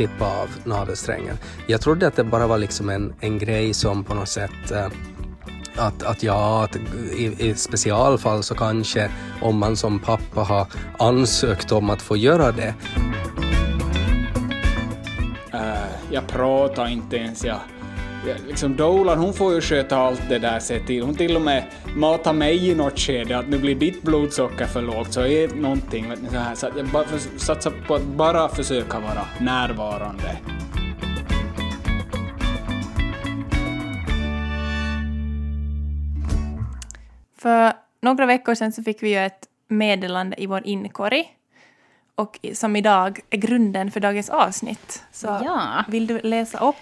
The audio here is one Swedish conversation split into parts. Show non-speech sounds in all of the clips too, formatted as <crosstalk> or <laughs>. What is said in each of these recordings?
klippa av navelsträngen. Jag trodde att det bara var liksom en, en grej som på något sätt eh, att, att ja, att i, i specialfall så kanske om man som pappa har ansökt om att få göra det. Uh, jag pratar inte ens. Jag, liksom Dolan hon får ju sköta allt det där se till. Hon till och med matar mig i något skede att nu blir ditt blodsocker för lågt så är någonting. Vet ni, så här. Så jag bara för, satsar på att bara försöka vara närvarande. För några veckor sedan så fick vi ju ett meddelande i vår inkorg och som idag är grunden för dagens avsnitt. Så Ja. vill du läsa upp?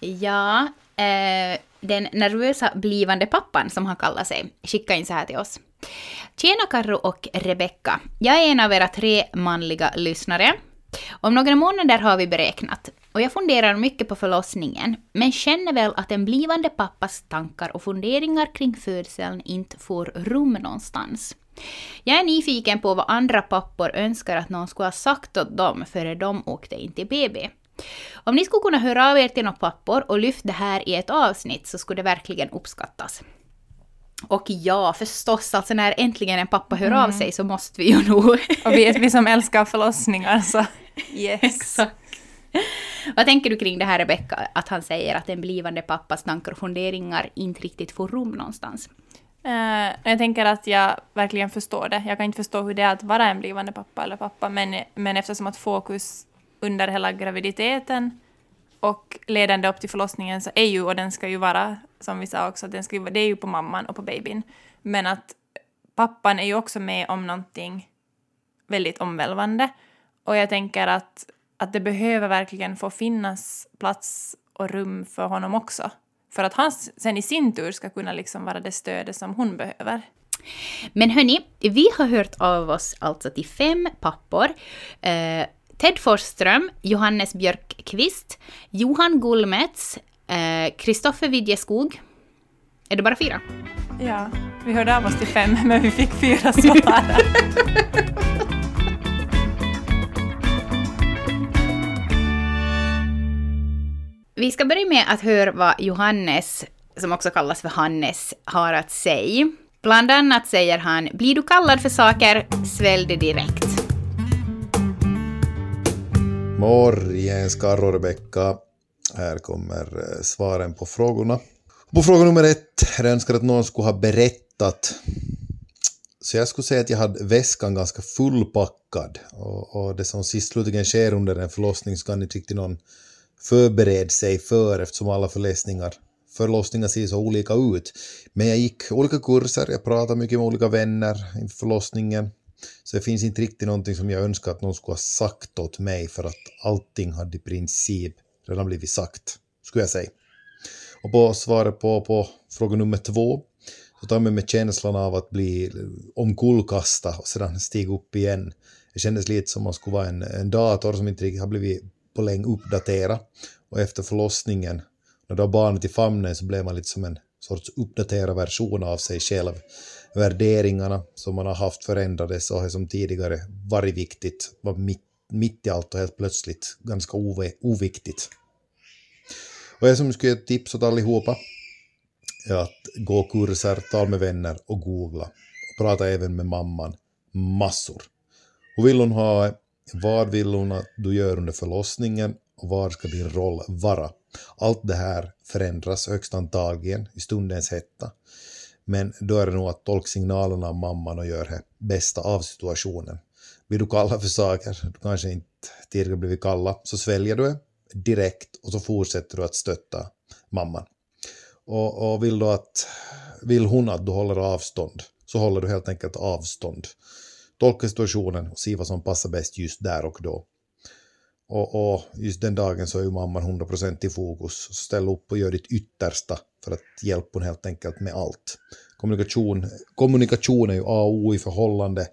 Ja, eh, den nervösa blivande pappan som han kallar sig skickade in så här till oss. Tjena Karro och Rebecka. Jag är en av era tre manliga lyssnare. Om några månader har vi beräknat. Och jag funderar mycket på förlossningen, men känner väl att en blivande pappas tankar och funderingar kring födseln inte får rum någonstans. Jag är nyfiken på vad andra pappor önskar att någon skulle ha sagt åt dem före de åkte in till BB. Om ni skulle kunna höra av er till några pappor och lyfta det här i ett avsnitt så skulle det verkligen uppskattas. Och ja, förstås, alltså när äntligen en pappa hör av sig så måste vi ju nog... Och vi, vi som älskar förlossningar så <laughs> yes. Exakt. Vad tänker du kring det här Rebecka, att han säger att en blivande pappas tankar och funderingar inte riktigt får rum någonstans? Eh, jag tänker att jag verkligen förstår det. Jag kan inte förstå hur det är att vara en blivande pappa eller pappa, men, men eftersom att fokus under hela graviditeten och ledande upp till förlossningen så är ju, och den ska ju vara, som vi sa också, den ska ju, det är ju på mamman och på babyn. Men att pappan är ju också med om någonting väldigt omvälvande. Och jag tänker att, att det behöver verkligen få finnas plats och rum för honom också. För att han sen i sin tur ska kunna liksom vara det stödet som hon behöver. Men hörni, vi har hört av oss alltså till fem pappor. Eh, Ted Forsström, Johannes Björkqvist, Johan Gullmets, Kristoffer Widjeskog. Är det bara fyra? Ja, vi hörde av oss till fem, men vi fick fyra svar. <laughs> Vi ska börja med att höra vad Johannes, som också kallas för Hannes, har att säga. Bland annat säger han “Blir du kallad för saker, svälj det direkt”. Morgens, Karro och Rebecka. Här kommer eh, svaren på frågorna. På fråga nummer ett, jag önskar att någon skulle ha berättat. Så jag skulle säga att jag hade väskan ganska fullpackad. Och, och det som sist slutligen sker under en förlossning så kan inte riktigt någon förbereda sig för eftersom alla förlossningar, förlossningar ser så olika ut. Men jag gick olika kurser, jag pratade mycket med olika vänner inför förlossningen. Så det finns inte riktigt någonting som jag önskar att någon skulle ha sagt åt mig för att allting hade i princip redan blivit sagt, skulle jag säga. Och på svaret på, på fråga nummer två så tar jag med känslan av att bli omkullkastad och sedan stiga upp igen. Det kändes lite som man skulle vara en, en dator som inte riktigt har blivit på länge uppdaterad. Och efter förlossningen, när du har barnet i famnen så blev man lite som en sorts uppdaterad version av sig själv. Värderingarna som man har haft förändrades och har som tidigare varit viktigt var mitt, mitt i allt och helt plötsligt ganska ov oviktigt. Och jag som skulle ge ett tips åt allihopa är att gå kurser, tala med vänner och googla. Och prata även med mamman. Massor. Och vill hon ha vad vill hon att du gör under förlossningen och var ska din roll vara? Allt det här förändras högst antagligen i stundens hetta. Men då är det nog att tolka signalerna av mamman och göra det bästa av situationen. Blir du kallad för saker du kanske inte tidigare blivit kallad så sväljer du det direkt och så fortsätter du att stötta mamman. Och, och vill, du att, vill hon att du håller avstånd så håller du helt enkelt avstånd. Tolka situationen och se vad som passar bäst just där och då. Och, och just den dagen så är ju mamman 100% i fokus. Så ställ upp och gör ditt yttersta för att hjälpa hon helt enkelt med allt. Kommunikation, kommunikation är ju A och O i förhållande.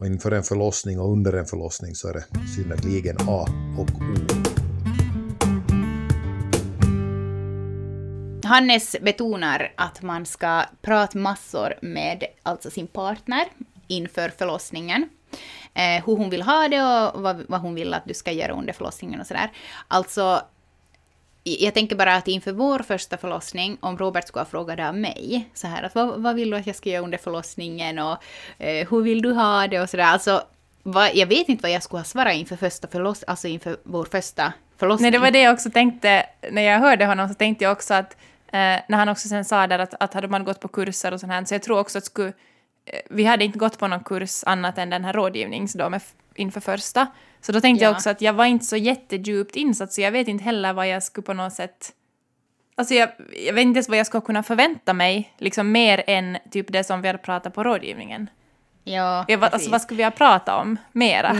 Och inför en förlossning och under en förlossning så är det synnerligen A och O. Hannes betonar att man ska prata massor med alltså sin partner inför förlossningen. eh, hur hon vill ha det och vad, vad hon vill att du ska göra under förlossningen och sådär. Alltså, jag tänker bara att inför vår första förlossning, om Robert skulle ha frågat av mig, så här att vad, vad vill du att jag ska göra under förlossningen och eh, hur vill du ha det och sådär. Alltså, vad, jag vet inte vad jag skulle ha svarat inför första förloss, alltså inför vår första förlossning. Nej, det var det jag också tänkte, när jag hörde honom så tänkte jag också att, eh, när han också sen sa där att, att hade man gått på kurser och sånt här, så jag tror också att skulle, eh, vi hade inte gått på någon kurs annat än den här rådgivnings då med, inför första, så då tänkte Ja. jag också att jag var inte så jättedjupt insatt, så jag vet inte heller vad jag skulle på något sätt... Alltså jag, jag vet inte ens vad jag ska kunna förvänta mig, liksom mer än typ det som vi hade pratat på rådgivningen. Ja, Jag, alltså vad skulle vi ha pratat om mera?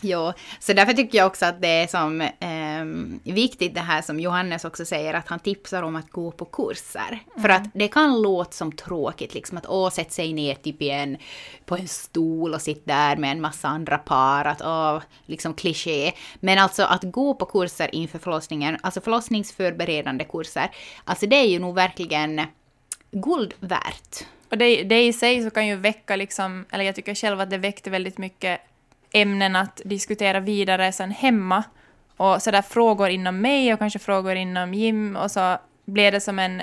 Jo, så därför tycker jag också att det är som ehm, viktigt det här som Johannes också säger, att han tipsar om att gå på kurser. För att det kan låta som tråkigt, liksom att åh, sätt sig ner typ en, på en stol och sitt där med en massa andra par, att åh, liksom kliché. Men alltså att gå på kurser inför förlossningen, alltså förlossningsförberedande kurser, alltså det är ju nog verkligen guld värt. Och det, det i sig så kan ju väcka, liksom, eller jag tycker själv att det väckte väldigt mycket ämnen att diskutera vidare sen hemma. Och sådär frågor inom mig och kanske frågor inom Jim och så blev det som en...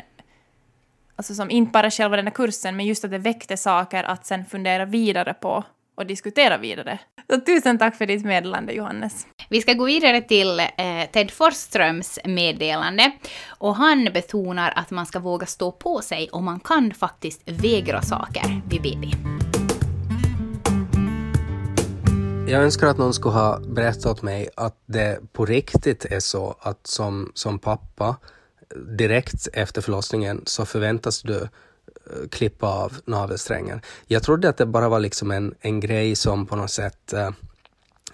Alltså som inte bara själva den här kursen, men just att det väckte saker att sen fundera vidare på och diskutera vidare. Så tusen tack för ditt meddelande, Johannes. Vi ska gå vidare till eh, Ted Forsströms meddelande. Och han betonar att man ska våga stå på sig och man kan faktiskt vägra saker vid BB. Jag önskar att någon skulle ha berättat åt mig att det på riktigt är så att som, som pappa direkt efter förlossningen så förväntas du eh, klippa av navelsträngen. Jag trodde att det bara var liksom en, en grej som på något sätt eh,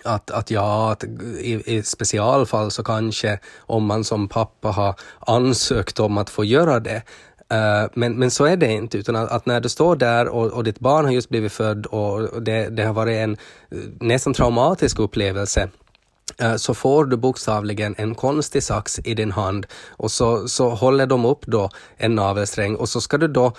att, att ja, att i, i specialfall så kanske om man som pappa har ansökt om att få göra det, Eh, men, men så är det inte, utan att, att när du står där och, och ditt barn har just blivit född och det, det har varit en eh, nästan traumatisk upplevelse, Eh, så får du bokstavligen en konstig sax i din hand och så, så håller de upp då en navelsträng och så ska du då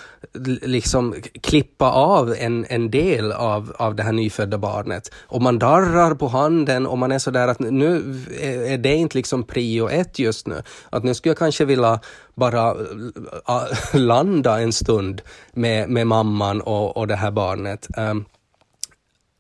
liksom klippa av en, en del av, av det här nyfödda barnet. Och man darrar på handen och man är sådär att nu är det inte liksom prio ett just nu. Att nu skulle jag kanske vilja bara eh, <laughs> landa en stund med, med mamman och, och det här barnet. Um,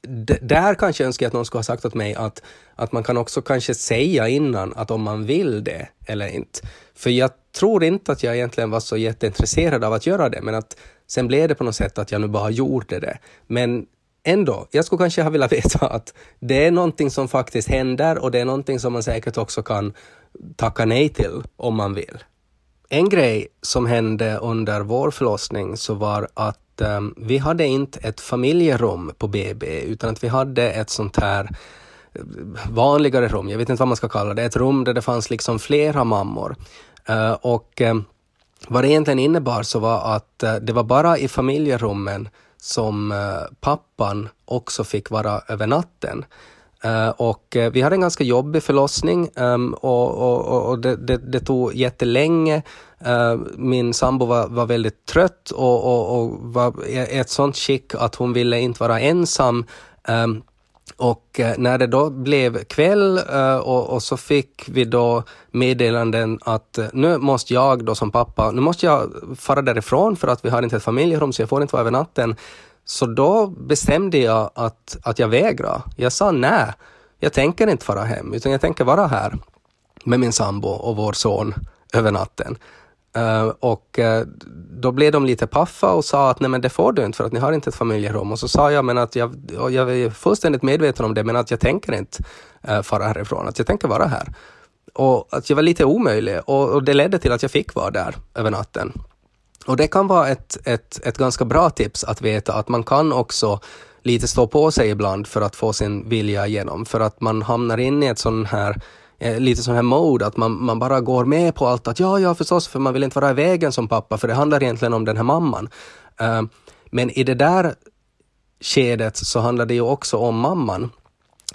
där kanske jag önskar att någon skulle ha sagt åt mig att, att man kan också kanske säga innan att om man vill det eller inte. För jag tror inte att jag egentligen var så jätteintresserad av att göra det, men att sen blev det på något sätt att jag nu bara gjorde det. Men ändå, jag skulle kanske ha velat <laughs> veta att det är någonting som faktiskt händer och det är någonting som man säkert också kan tacka nej till om man vill. En grej som hände under vår förlossning så var att ehm, vi hade inte ett familjerum på BB utan att vi hade ett sånt här eh, vanligare rum, jag vet inte vad man ska kalla det, ett rum där det fanns liksom flera mammor. Eh, och ehm, vad det egentligen innebar så var att eh, det var bara i familjerummen som eh, pappan också fick vara över natten. Eh, och eh, vi hade en ganska jobbig förlossning ehm, och, och, och, det, det, det tog jättelänge. Eh, min sambo var, var väldigt trött och, och, och var i ett sånt skick att hon ville inte vara ensam. Ehm, och när det då blev kväll och, och så fick vi då meddelanden att nu måste jag då som pappa, nu måste jag fara därifrån för att vi har inte ett familjerum så jag får inte vara över natten. Så då bestämde jag att, att jag vägrar. Jag sa nej, jag tänker inte fara hem utan jag tänker vara här med min sambo och vår son över natten. Uh, och uh, då blev de lite paffa och sa att nej men det får du inte för att ni har inte ett familjerum. Och så sa jag men att jag, och jag är fullständigt medveten om det men att jag tänker inte uh, fara härifrån, att jag tänker vara här. Och att jag var lite omöjlig och, och det ledde till att jag fick vara där över natten. Och det kan vara ett, ett, ett ganska bra tips att veta att man kan också lite stå på sig ibland för att få sin vilja igenom. För att man hamnar in i ett sån här eh, lite sån här mode att man, man bara går med på allt att ja, ja förstås, för man vill inte vara i vägen som pappa, för det handlar egentligen om den här mamman. Eh, men i det där skedet så handlar det ju också om mamman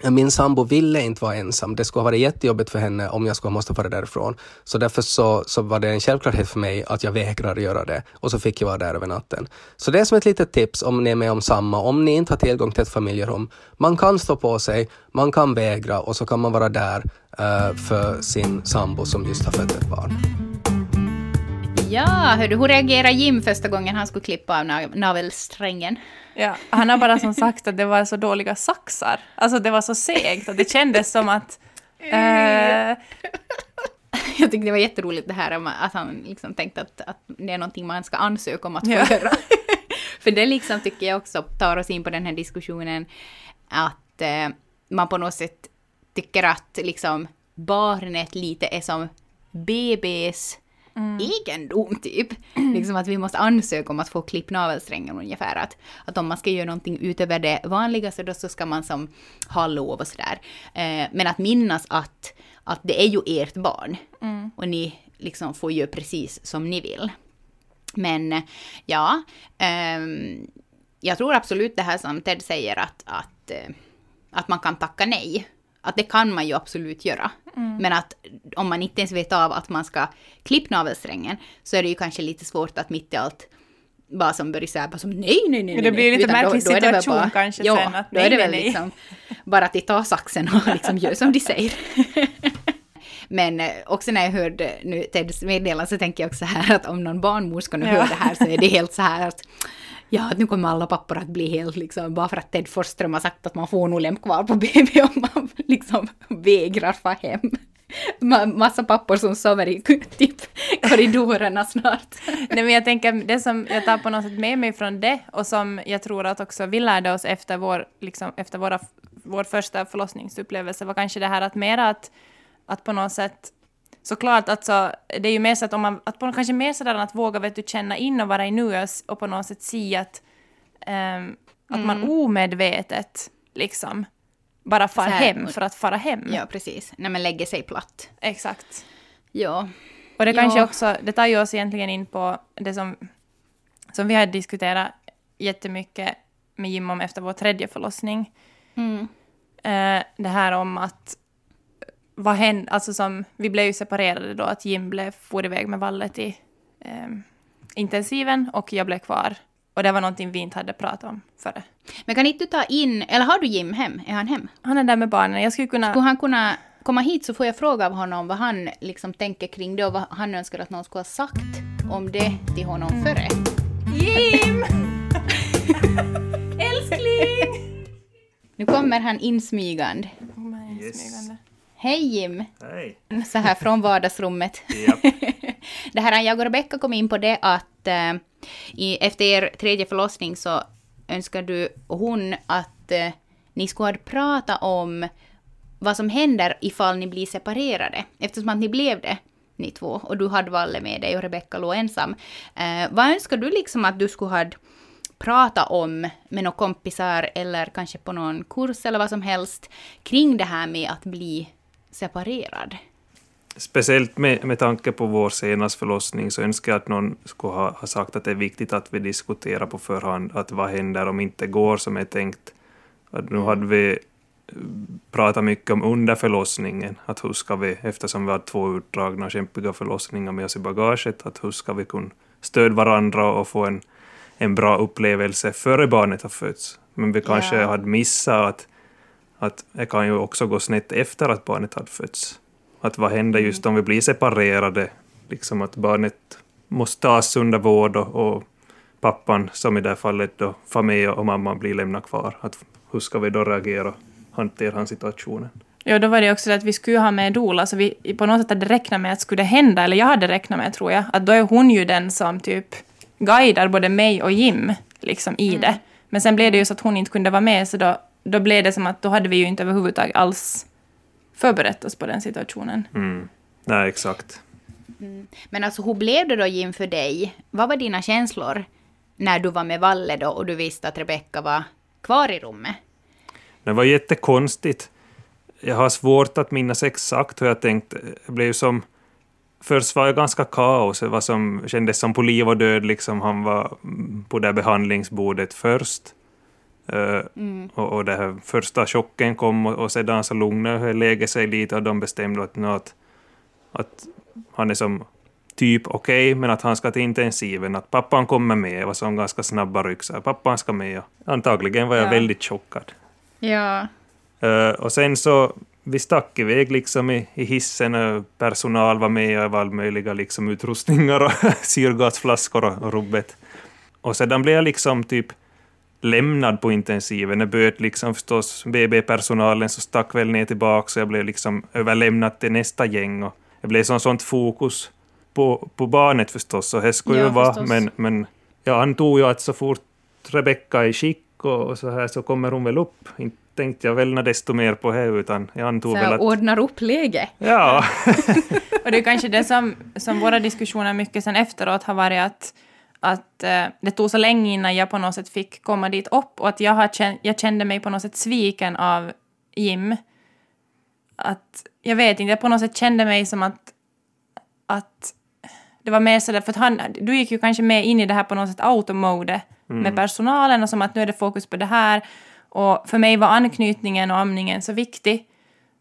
min sambo ville inte vara ensam. Det skulle ha varit jättejobbigt för henne om jag skulle ha måste fara därifrån. Så därför så, så var det en självklarhet för mig att jag vägrar göra det. Och så fick jag vara där över natten. Så det är som ett litet tips om ni är med om samma. Om ni inte har tillgång till ett familjerum. Man kan stå på sig, man kan vägra och så kan man vara där uh, för sin sambo som just har fött ett barn. Ja, hur reagerade Jim första gången han skulle klippa av navelsträngen? Ja, han har bara som sagt att det var så dåliga saxar. Alltså det var så segt och det kändes som att... <laughs> Eh... Jag tyckte det var jätteroligt det här att han liksom tänkte att, att det är någonting man ska ansöka om att få ja. göra. <laughs> För det liksom tycker jag också tar oss in på den här diskussionen att eh, man på något sätt tycker att liksom barnet lite är som BBs mm. egendom typ. Liksom att vi måste ansöka om att få klippt navelsträngen ungefär. Att, att om man ska göra någonting utöver det vanliga så då så ska man som ha lov och sådär. Eh, men att minnas att, att det är ju ert barn. Mm. Och ni liksom får göra precis som ni vill. Men ja, eh, jag tror absolut det här som Ted säger att, att, eh, att man kan tacka nej. Att det kan man ju absolut göra. Mm. Men att om man inte ens vet av att man ska klippa navelsträngen så är det ju kanske lite svårt att mitt i allt bara som börjar säga bara som nej, nej, nej. Det blir lite märklig situation bara, kanske ja, sen. Att då är det väl liksom bara att de tar saxen och liksom gör som de säger. <laughs> Men eh, också när jag hörde nu Teds meddelande så tänker jag också här att om någon barnmorska nu ja. hör det här så är det <laughs> helt så här att ja, nu kommer alla pappor att bli helt liksom, bara för att Ted Forsström har sagt att man får nog lämna kvar på BB om man liksom vägrar få hem. Massa pappor som sover i <laughs> typ korridorerna snart. Nej men jag tänker, det som jag tar på något sätt med mig från det och som jag tror att också vi lärde oss efter vår, liksom, efter våra, vår första förlossningsupplevelse var kanske det här att mera att, att på något sätt såklart, alltså, det är ju mer så att om man, att på, kanske mer sådär att våga vet du, känna in och vara i nuet och på något sätt se att, um, att mm. man omedvetet liksom bara far här, hem för att fara hem. Ja, precis. När man lägger sig platt. Exakt. Ja. Och det kanske ja. också, det tar ju oss egentligen in på det som, som vi har diskuterat jättemycket med Jim om efter vår tredje förlossning. Mm. Uh, det här om att vad hände, alltså som, vi blev ju separerade då, att Jim blev, for iväg med Valle till eh, intensiven och jag blev kvar. Och det var någonting vi inte hade pratat om före. Men kan inte du ta in, eller har du Jim hem? Är han hem? Han är där med barnen. Jag skulle kunna... Skulle han kunna komma hit så får jag fråga av honom vad han liksom tänker kring det och vad han önskar att någon skulle ha sagt om det till honom före. Jim! <laughs> Älskling! Nu kommer han insmygande. Yes. Hej Jim! Hej! Så här från vardagsrummet. <laughs> det här, jag och Rebecka kom in på det att äh, i, efter er tredje förlossning så önskar du och hon att äh, ni skulle prata om vad som händer ifall ni blir separerade. Eftersom att ni blev det, ni två, och du hade Valle med dig och Rebecka låg ensam. Äh, vad önskar du liksom att du skulle ha prata om med några kompisar eller kanske på någon kurs eller vad som helst kring det här med att bli separerad. Speciellt med, med tanke på vår senaste förlossning så önskar jag att någon skulle ha, ha sagt att det är viktigt att vi diskuterar på förhand att vad händer om inte går som är tänkt. Att nu hade vi eh, pratat mycket om under förlossningen, att hur ska vi, eftersom vi har två utdragna kämpiga förlossningar med oss i bagaget, att hur ska vi kunna stödja varandra och få en, en bra upplevelse före barnet har fötts. Men vi kanske ja. hade missat att att det kan ju också gå snett efter att barnet har fötts. Att vad händer just om vi blir separerade? Liksom att barnet måste tas under vård och, och pappan, som i det här fallet då, med och mamman blir lämnad kvar. Att hur ska vi då reagera och hantera han situationen? Ja, då var det också det att vi skulle ha med Dola, så vi på något sätt hade räknat med att skulle det hända, eller jag hade räknat med, tror jag, att då är hon ju den som typ guidar både mig och Jim liksom i mm. det. Men sen blev det ju så att hon inte kunde vara med, så då då blev det som att då hade vi ju inte överhuvudtaget alls förberett oss på den situationen. Mm. Nej, exakt. Mm. Men alltså hur blev det då Jim för dig? Vad var dina känslor när du var med Valle då och du visste att Rebecka var kvar i rummet? Det var jättekonstigt. Jag har svårt att minnas exakt hur jag tänkte. Det blev som... Först var jag ganska kaos. Det var som, kändes som på liv och död. Liksom han var på det behandlingsbordet först. Eh, och, och det här första chocken kom och, och sedan så lugnade läget sig lite och de bestämde att, att, att han är som typ okej, okay, men att han ska till intensiven, att pappan kommer med, och så ganska snabba ryck, pappan ska med. Antagligen var jag Ja. väldigt chockad. Ja. Eh, och sen så, vi stack iväg liksom i, i hissen, och personal var med och all möjliga liksom utrustningar och <laughs> syrgasflaskor och, och rubbet. Och sedan blev jag liksom typ lämnad på intensiven. Det böt liksom förstås BB-personalen så stack väl ner tillbaka så jag blev liksom överlämnad till nästa gäng. Och det blev som sånt fokus på, på barnet förstås, och det skulle Ja, ju vara, förstås. men, men jag antog ju att så fort Rebecka är i skick och, och så här så kommer hon väl upp. Inte tänkte jag väl nå desto mer på det, utan jag antog Så väl att... ordnar upp läge. Ja, <laughs> Och det är kanske det som, som våra diskussioner mycket sen efteråt har varit att, att eh, det tog så länge innan jag på något sätt fick komma dit upp och att jag, har känt, jag kände mig på något sätt sviken av Jim. Att, jag vet inte, jag på något sätt kände mig som att, att det var mer sådär, för att han, du gick ju kanske med in i det här på något sätt automode med personalen och som att nu är det fokus på det här. Och för mig var anknytningen och amningen så viktig.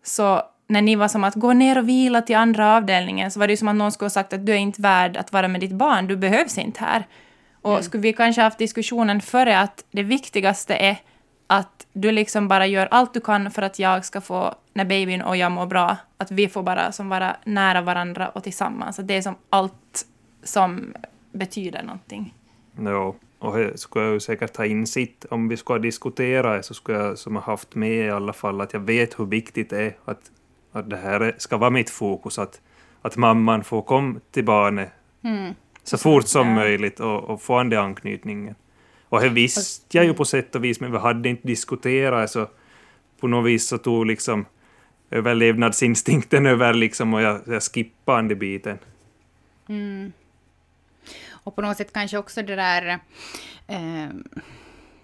Så när ni var som att gå ner och vila till andra avdelningen så var det ju som att någon skulle ha sagt att du är inte värd att vara med ditt barn, du behövs inte här. Och skulle vi kanske haft diskussionen före att det viktigaste är att du liksom bara gör allt du kan för att jag ska få, när babyn och jag mår bra, att vi får bara som vara nära varandra och tillsammans. Att det är som allt som betyder någonting. jo. och det skulle jag ju säkert ta in sitt. Om vi skulle diskutera det så skulle jag som har haft med i alla fall att jag vet hur viktigt det är att, att det här är- ska vara mitt fokus, att, att mamman får komma till barnet så fort som Ja. möjligt och, och få den där anknytningen. Och det visste jag ju på sätt och vis, men vi hade inte diskuterat så på något vis så tog liksom överlevnadsinstinkten <laughs> över liksom och jag, jag skippade den biten. Och på något sätt kanske också det där... Eh,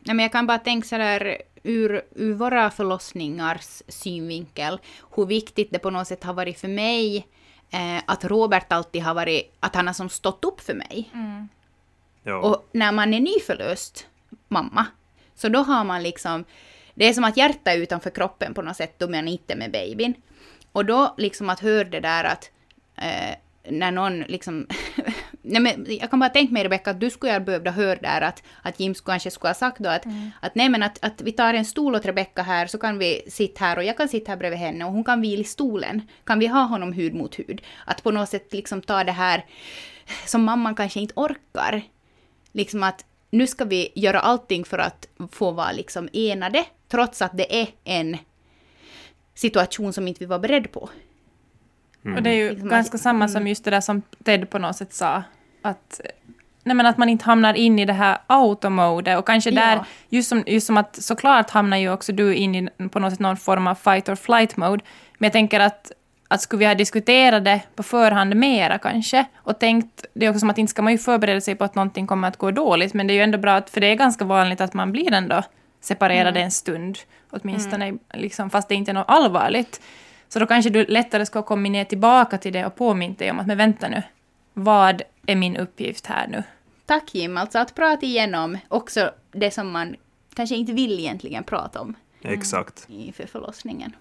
nej men jag kan bara tänka så där ur, ur våra förlossningars synvinkel, hur viktigt det på något sätt har varit för mig eh, att Robert alltid har varit, att han har som stått upp för mig. Ja. Och när man är nyförlöst mamma, så då har man liksom... Det är som att hjärtat är utanför kroppen på något sätt då man inte är med babyn. Och då liksom att höra det där att eh, när någon liksom... <laughs> nej men jag kan bara tänka mig Rebecka att du skulle ha behövt höra där att, att Jim kanske skulle ha sagt då att, att nej men att, att vi tar en stol åt Rebecka här så kan vi sitta här och jag kan sitta här bredvid henne och hon kan vila i stolen. Kan vi ha honom hud mot hud? Att på något sätt liksom ta det här som mamman kanske inte orkar liksom att nu ska vi göra allting för att få vara liksom enade, trots att det är en situation som inte vi var beredda på. Och det är ju Liksom att- ganska samma som just det där som Ted på något sätt sa. Att, nej men att man inte hamnar in i det här automode och kanske Ja. där, just som, just som att såklart hamnar ju också du in i på något sätt någon form av fight or flight mode. Men jag tänker att, att skulle vi ha diskuterat det på förhand mera kanske och tänkt, det är också som att inte ska man ju förbereda sig på att någonting kommer att gå dåligt, men det är ju ändå bra att, för det är ganska vanligt att man blir ändå separerade en stund, åtminstone, liksom, fast det inte är något allvarligt. Så då kanske du lättare ska komma ner tillbaka till det och påminna dig om att men vänta nu, vad är min uppgift här nu? Tack Jim, alltså att prata igenom också det som man kanske inte vill egentligen prata om Exakt. inför förlossningen.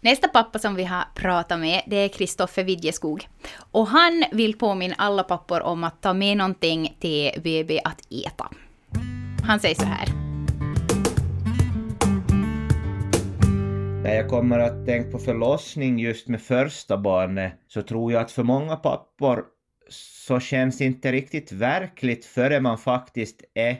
Nästa pappa som vi har pratat med, det är Kristoffer Widjeskog. Och han vill påminna alla pappor om att ta med någonting till BB att äta. Han säger så här. När jag kommer att tänka på förlossning just med första barnet så tror jag att för många pappor så känns det inte riktigt verkligt förrän man faktiskt är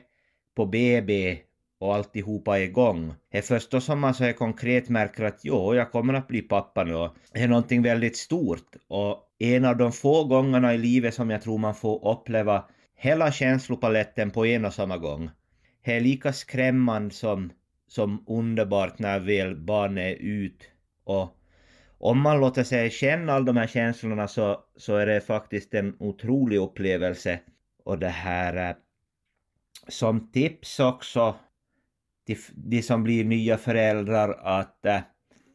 på BB och alltihopa är igång. Det är först då som man så här konkret märker att jo, jag kommer att bli pappa nu. och Det är någonting väldigt stort och en av de få gångerna i livet som jag tror man får uppleva hela känslopaletten på en och samma gång. Det är lika skrämmande som som underbart när väl barnet är ut. Och om man låter sig känna alla de här känslorna så, så är det faktiskt en otrolig upplevelse. Och det här eh, som tips också till de som blir nya föräldrar att eh,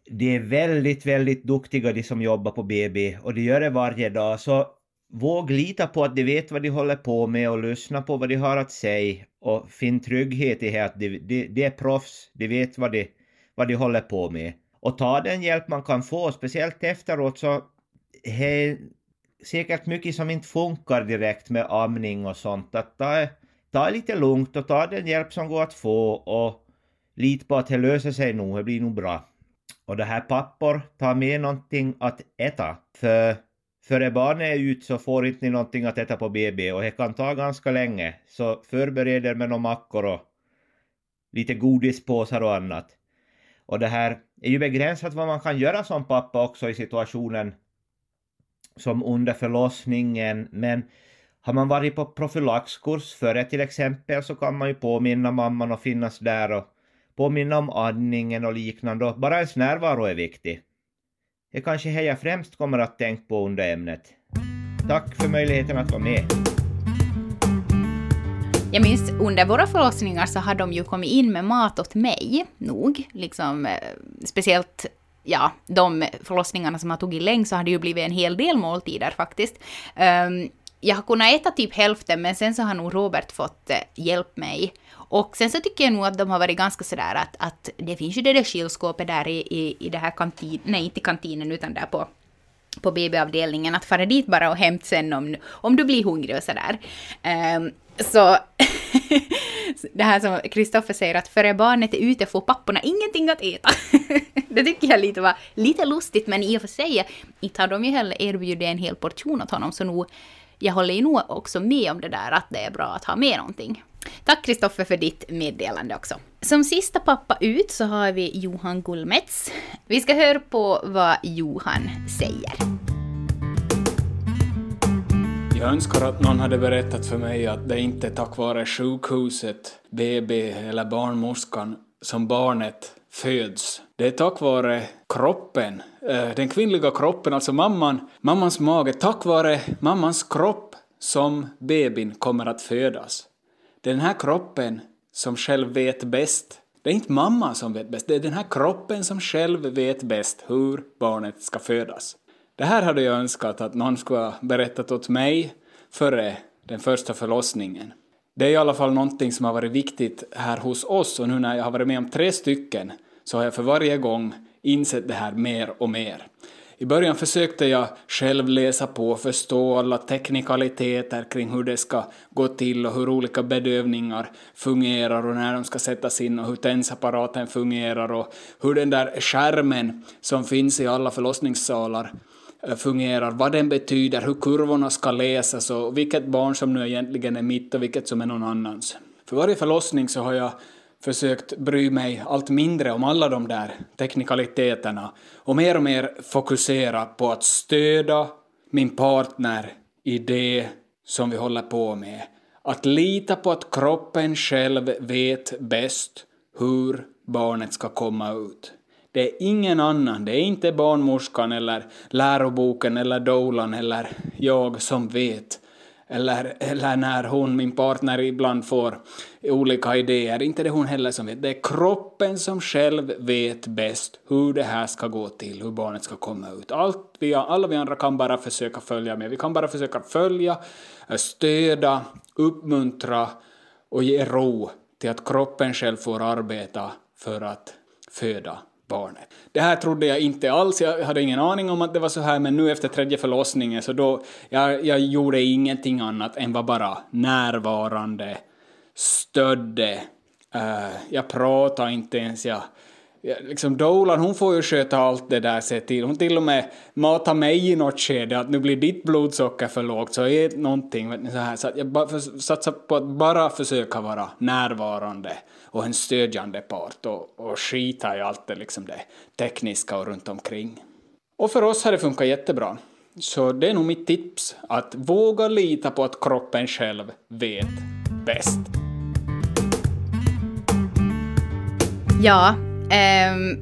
de är väldigt, väldigt duktiga de som jobbar på BB och de gör det varje dag. Så våg lita på att de vet vad de håller på med och lyssna på vad de har att säga och finn trygghet i att de, de, de är proffs, de vet vad de, vad de håller på med. Och ta den hjälp man kan få, speciellt efteråt så är säkert mycket som inte funkar direkt med amning och sånt. Att ta, ta lite lugnt och ta den hjälp som går att få och lita på att det löser sig nog, det blir nog bra. Och det här pappor, ta med någonting att äta. För före barnet är ute så får inte ni någonting att äta på BB och det kan ta ganska länge. Så förbered er med några mackor och lite godispåsar och annat. Och det här är ju begränsat vad man kan göra som pappa också i situationen som under förlossningen, men har man varit på profylaxkurs före till exempel så kan man ju påminna mamman och finnas där och påminna om andningen och liknande och bara ens närvaro är viktig. Det kanske är jag främst kommer att tänka på under ämnet. Tack för möjligheten att vara med. Jag minns under våra förlossningar så har de ju kommit in med mat åt mig, nog. Liksom, eh, speciellt ja, de förlossningarna som har tagit längst så har det ju blivit en hel del måltider faktiskt. Um, jag har kunnat äta typ hälften, men sen så har nog Robert fått eh, hjälp mig. Och sen så tycker jag nog att de har varit ganska sådär att, att det finns ju det där kylskåpet där i, i, i det här kantinen, nej inte kantinen utan där på på BB-avdelningen, att fara dit bara och hämta sen om, om du blir hungrig och sådär. Um, så <laughs> det här som Kristoffer säger att före barnet är ute får papporna ingenting att äta. <laughs> det tycker jag lite var lite lustigt, men i och för sig, inte har de ju heller erbjudit en hel portion åt honom, så nog, jag håller ju nog också med om det där att det är bra att ha med någonting. Tack Kristoffer för ditt meddelande också. Som sista pappa ut så har vi Johan Gullmets. Vi ska höra på vad Johan säger. Jag önskar att någon hade berättat för mig att det inte är tack vare sjukhuset, BB eller barnmorskan som barnet föds. Det är tack vare kroppen, eh, den kvinnliga kroppen, alltså mamman, mammans mage, tack vare mammans kropp som bebin kommer att födas. Det är den här kroppen som själv vet bäst. Det är inte mamma som vet bäst, det är den här kroppen som själv vet bäst hur barnet ska födas. Det här hade jag önskat att någon skulle ha berättat åt mig före den första förlossningen. Det är i alla fall någonting som har varit viktigt här hos oss och nu när jag har varit med om tre stycken så har jag för varje gång insett det här mer och mer. I början försökte jag själv läsa på och förstå alla teknikaliteter kring hur det ska gå till och hur olika bedövningar fungerar och när de ska sättas in och hur tensapparaten fungerar och hur den där skärmen som finns i alla förlossningssalar eh, fungerar, vad den betyder, hur kurvorna ska läsas och vilket barn som nu egentligen är mitt och vilket som är någon annans. För varje förlossning så har jag försökt bry mig allt mindre om alla de där teknikaliteterna och mer och mer fokusera på att stödja min partner i det som vi håller på med. Att lita på att kroppen själv vet bäst hur barnet ska komma ut. Det är ingen annan, det är inte barnmorskan eller läroboken eller dolan eller jag som vet eller, eller när hon, min partner, ibland får olika idéer. Inte det hon heller som vet. Det är kroppen som själv vet bäst hur det här ska gå till, hur barnet ska komma ut. Allt vi, alla vi andra kan bara försöka följa med. Vi kan bara försöka följa, eh, stöda, uppmuntra och ge ro till att kroppen själv får arbeta för att föda barnet. Det här trodde jag inte alls, jag hade ingen aning om att det var så här, men nu efter tredje förlossningen så då, jag, jag gjorde ingenting annat än var bara närvarande, stödde, uh, jag pratade inte ens, jag liksom Dolan hon får ju sköta allt det där se till. Hon till och med matar mig i något skede att nu blir ditt blodsocker för lågt så ät någonting. Vet ni, så här. Så jag satsar på att bara försöka vara närvarande och en stödjande part och, och skita i allt det, liksom det tekniska och runt omkring. Och för oss har det funkat jättebra. Så det är nog mitt tips, att våga lita på att kroppen själv vet bäst. Ja, ähm,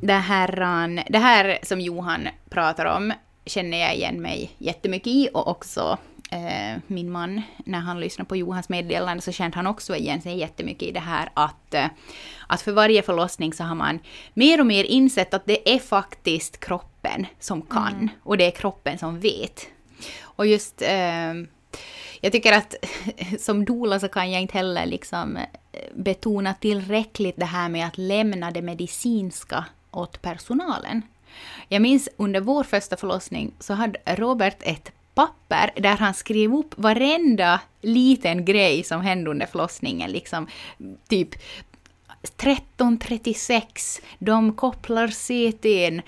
det, här, det här som Johan pratar om känner jag igen mig jättemycket i och också eh, min man, när han lyssnade på Johans meddelande så kände han också igen sig jättemycket i det här att, eh, att för varje förlossning så har man mer och mer insett att det är faktiskt kroppen som kan mm. och det är kroppen som vet Och just, eh, jag tycker att <laughs> som doula så kan jag inte heller liksom eh, betona tillräckligt det här med att lämna det medicinska åt personalen. Jag minns under vår första förlossning så hade Robert ett papper där han skrev upp varenda liten grej som hände under förlossningen. Liksom, typ 13.36, de kopplar CTn,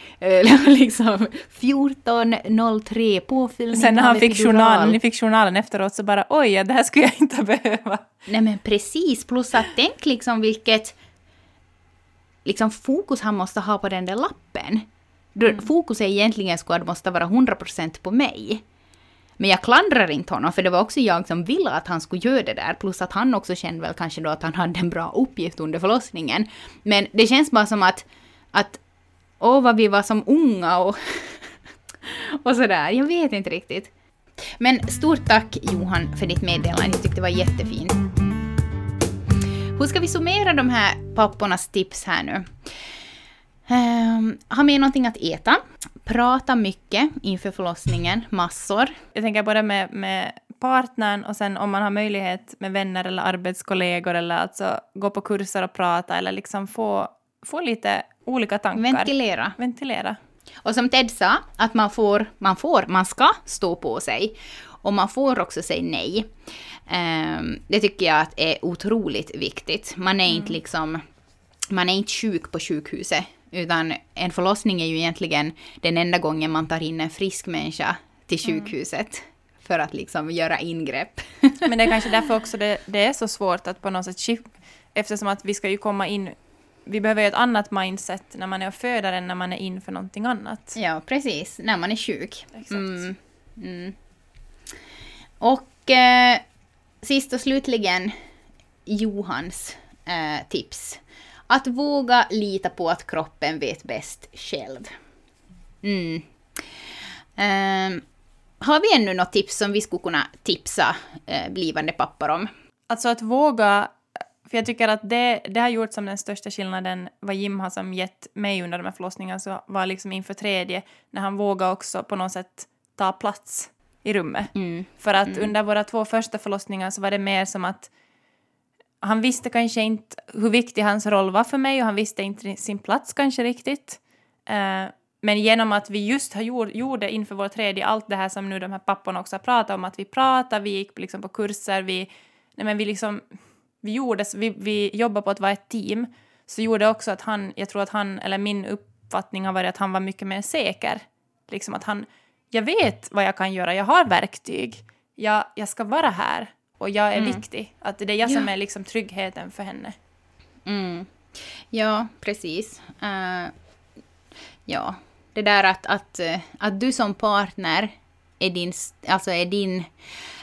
<laughs> liksom 14.03, påfyllning Sen när han fick journalen, fick journalen efteråt så bara oj, ja, det här skulle jag inte <laughs> behöva. Nej men precis, plus att tänk liksom vilket liksom fokus han måste ha på den där lappen. Då Fokus är egentligen skulle måste vara 100% på mig. Men jag klandrar inte honom, för det var också jag som ville att han skulle göra det där. Plus att han också kände väl kanske då att han hade en bra uppgift under förlossningen. Men det känns bara som att, att åh vad vi var som unga och, <laughs> och sådär. Jag vet inte riktigt. Men stort tack Johan för ditt meddelande, jag tyckte det var jättefint. Hur ska vi summera de här pappornas tips här nu? Um, ha med någonting att äta. Prata mycket inför förlossningen, massor. Jag tänker både med, med partnern och sen om man har möjlighet med vänner eller arbetskollegor eller alltså gå på kurser och prata eller liksom få, få lite olika tankar. Ventilera. Ventilera. Och som Ted sa, att man får, man får, man ska stå på sig. Och man får också säga nej. Ehm, det tycker jag att är otroligt viktigt. Man är inte liksom, man är inte sjuk på sjukhuset. Utan en förlossning är ju egentligen den enda gången man tar in en frisk människa till sjukhuset. För att liksom göra ingrepp. Men det är kanske därför också det, det är så svårt att på något sätt eftersom att vi ska ju komma in vi behöver ju ett annat mindset när man är och föder än när man är in för någonting annat. ja, precis. När man är sjuk. Exakt. Mm, mm. Och eh, sist och slutligen Johans eh, tips. Att våga lita på att kroppen vet bäst själv. Mm. Ehm, har vi ännu något tips som vi skulle kunna tipsa eh, blivande pappor om? Alltså att våga, för jag tycker att det, det har gjort som den största skillnaden vad Jim har som gett mig under de här förlossningarna så var liksom inför tredje när han vågade också på något sätt ta plats i rummet. Mm. För att under våra två första förlossningar så var det mer som att han visste kanske inte hur viktig hans roll var för mig och han visste inte sin plats kanske riktigt. Eh, men genom att vi just har gjort, gjorde inför vår tredje allt det här som nu de här papporna också har pratat om, att vi pratade, vi gick liksom på kurser, vi, nej men vi liksom, vi gjorde, vi, vi jobbade på att vara ett team, så gjorde också att han, jag tror att han, eller min uppfattning har varit att han var mycket mer säker. Liksom att han, jag vet vad jag kan göra, jag har verktyg, jag, jag ska vara här och jag är viktig. Att det är jag som är liksom tryggheten för henne. Mm. Ja, precis. Eh, ja, det där att, att, eh, att du som partner är din, alltså är din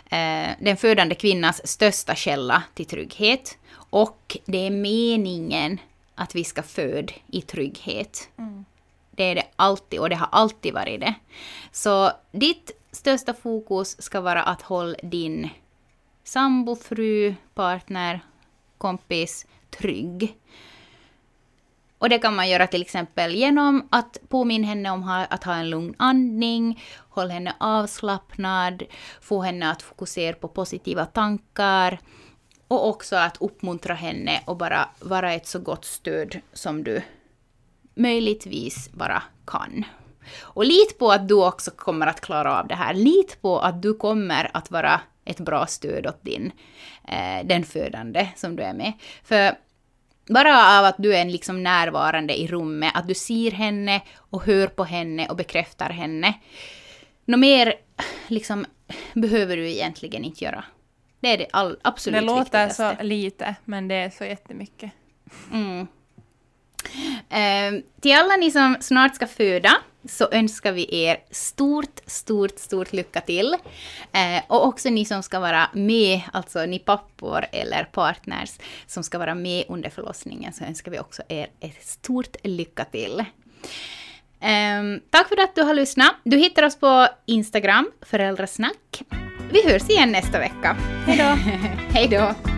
eh, den födande kvinnans största källa till trygghet. Och det är meningen att vi ska föda i trygghet. Det är det alltid och det har alltid varit det. Så ditt största fokus ska vara att hålla din sambo, fru, partner, kompis trygg. Och det kan man göra till exempel genom att påminna henne om att ha en lugn andning, hålla henne avslappnad, få henne att fokusera på positiva tankar och också att uppmuntra henne och bara vara ett så gott stöd som du möjligtvis bara kan. Och lit på att du också kommer att klara av det här. Lit på att du kommer att vara ett bra stöd åt din, eh, den födande som du är med. För bara av att du är liksom närvarande i rummet, att du ser henne och hör på henne och bekräftar henne. Något mer liksom, behöver du egentligen inte göra. Det är det all, absolut Det låter viktigaste. så lite, men det är så jättemycket. Mm. Eh, till alla ni som snart ska föda så önskar vi er stort, stort, stort lycka till. Eh, och också ni som ska vara med, alltså ni pappor eller partners som ska vara med under förlossningen så önskar vi också er ett stort lycka till. Eh, tack för att du har lyssnat. Du hittar oss på Instagram, föräldrasnack. Vi hörs igen nästa vecka. Hej då! <laughs> Hej då!